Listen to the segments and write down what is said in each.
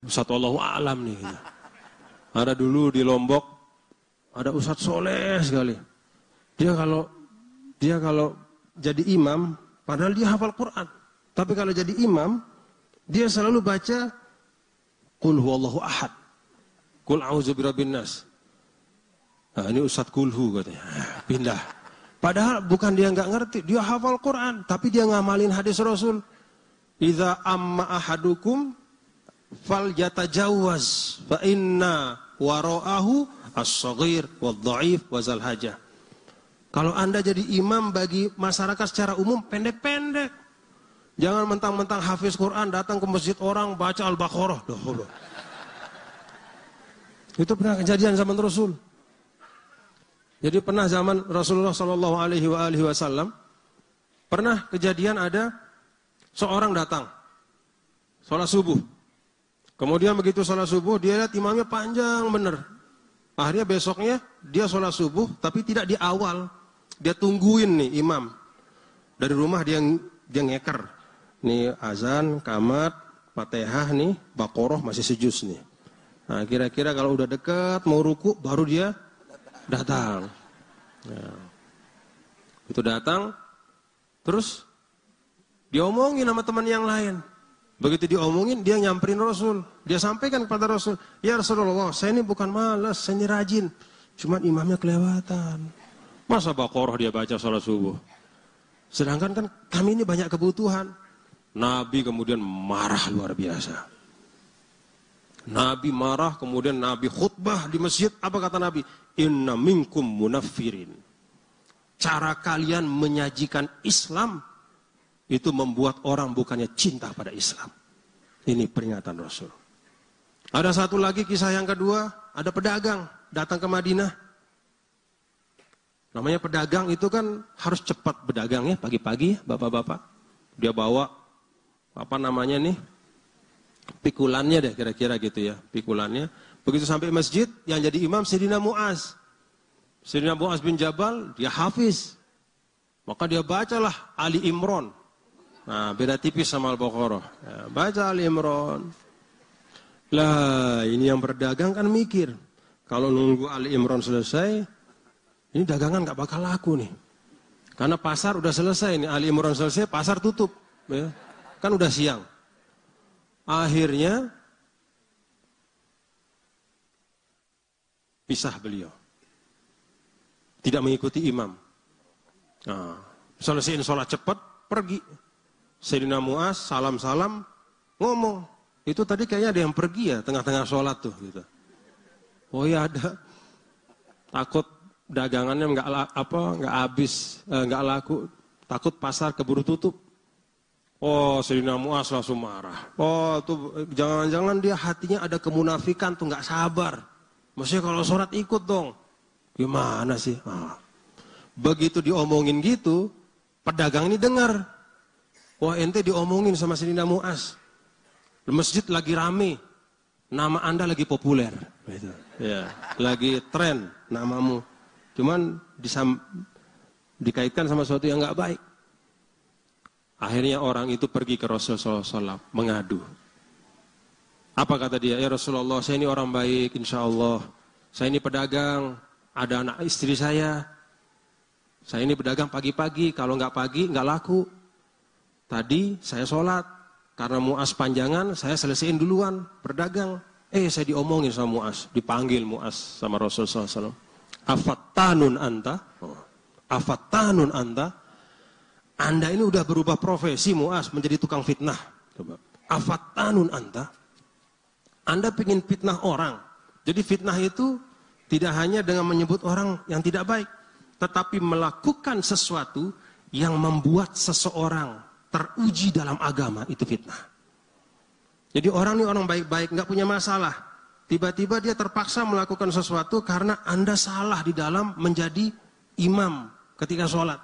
Ustadz Allah alam nih. Gitu. Ada dulu di Lombok, ada Ustadz soleh sekali. Dia kalau dia kalau jadi imam, padahal dia hafal Quran. Tapi kalau jadi imam, dia selalu baca Qul huwallahu ahad. Qul a'udzu birabbin nas. Nah, ini Ustadz Kulhu katanya. Pindah. Padahal bukan dia nggak ngerti, dia hafal Quran, tapi dia ngamalin hadis Rasul. Idza amma ahadukum fal yatajawaz fa inna wara'ahu as-saghir wad-dha'if wa zal hajah. Kalau Anda jadi imam bagi masyarakat secara umum pendek-pendek. Jangan mentang-mentang hafiz Quran datang ke masjid orang baca Al-Baqarah. Itu pernah kejadian zaman Rasul. Jadi pernah zaman Rasulullah Shallallahu Alaihi Wasallam pernah kejadian ada seorang datang sholat subuh Kemudian begitu sholat subuh, dia lihat imamnya panjang bener. Akhirnya besoknya dia sholat subuh, tapi tidak di awal. Dia tungguin nih imam. Dari rumah dia dia ngeker. Nih azan, kamat, fatihah nih, bakoroh masih sejus nih. Nah kira-kira kalau udah dekat mau ruku, baru dia datang. Nah, itu datang, terus diomongin sama teman yang lain. Begitu diomongin, dia nyamperin Rasul. Dia sampaikan kepada Rasul, Ya Rasulullah, saya ini bukan malas, saya ini rajin. Cuma imamnya kelewatan. Masa Baqarah dia baca sholat subuh? Sedangkan kan kami ini banyak kebutuhan. Nabi kemudian marah luar biasa. Nabi marah, kemudian Nabi khutbah di masjid. Apa kata Nabi? Inna minkum munafirin. Cara kalian menyajikan Islam itu membuat orang bukannya cinta pada Islam. Ini peringatan Rasul. Ada satu lagi kisah yang kedua, ada pedagang datang ke Madinah. Namanya pedagang itu kan harus cepat berdagang ya pagi-pagi bapak-bapak. Dia bawa apa namanya nih pikulannya deh kira-kira gitu ya pikulannya. Begitu sampai masjid yang jadi imam Sayyidina Muaz. Sayyidina Muaz bin Jabal dia hafiz. Maka dia bacalah Ali Imron. Nah, beda tipis sama Al-Baqarah. Ya, baca Ali Imran. Lah, ini yang berdagang kan mikir. Kalau nunggu Ali Imran selesai, ini dagangan nggak bakal laku nih. Karena pasar udah selesai nih, Ali Imran selesai, pasar tutup. Ya. Kan udah siang. Akhirnya, pisah beliau. Tidak mengikuti imam. Nah, selesaiin sholat cepat, pergi. Sayyidina Muaz salam-salam ngomong. Itu tadi kayaknya ada yang pergi ya tengah-tengah sholat tuh gitu. Oh iya ada. Takut dagangannya nggak apa nggak habis eh, nggak laku. Takut pasar keburu tutup. Oh Sayyidina Muaz langsung marah. Oh tuh jangan-jangan dia hatinya ada kemunafikan tuh nggak sabar. Maksudnya kalau sholat ikut dong. Gimana sih? Ah. Begitu diomongin gitu, pedagang ini dengar. Wah ente diomongin sama Sayyidina Muaz. Masjid lagi rame. Nama anda lagi populer. Gitu. Ya, lagi tren namamu. Cuman disam, dikaitkan sama sesuatu yang nggak baik. Akhirnya orang itu pergi ke Rasulullah SAW mengadu. Apa kata dia? Ya Rasulullah, saya ini orang baik, insya Allah. Saya ini pedagang, ada anak istri saya. Saya ini pedagang pagi-pagi, kalau nggak pagi nggak laku. Tadi saya sholat, karena muas panjangan, saya selesaiin duluan, berdagang. Eh, saya diomongin sama muas, dipanggil muas sama Rasulullah SAW. Afattanun anta, afattanun anta, anda ini udah berubah profesi muas menjadi tukang fitnah. Coba. Afattanun anta, anda ingin fitnah orang. Jadi fitnah itu tidak hanya dengan menyebut orang yang tidak baik, tetapi melakukan sesuatu yang membuat seseorang teruji dalam agama itu fitnah. Jadi orang ini orang baik-baik, nggak punya masalah. Tiba-tiba dia terpaksa melakukan sesuatu karena anda salah di dalam menjadi imam ketika sholat.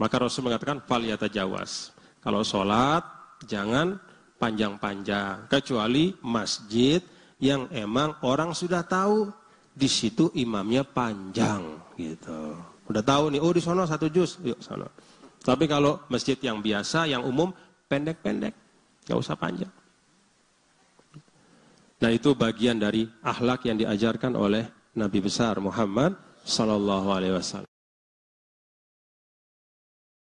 Maka Rasul mengatakan faliyata jawas. Kalau sholat jangan panjang-panjang. Kecuali masjid yang emang orang sudah tahu di situ imamnya panjang gitu. Udah tahu nih, oh di sana satu juz, yuk sana. Tapi kalau masjid yang biasa, yang umum, pendek-pendek. Gak usah panjang. Nah itu bagian dari akhlak yang diajarkan oleh Nabi besar Muhammad Sallallahu Alaihi Wasallam.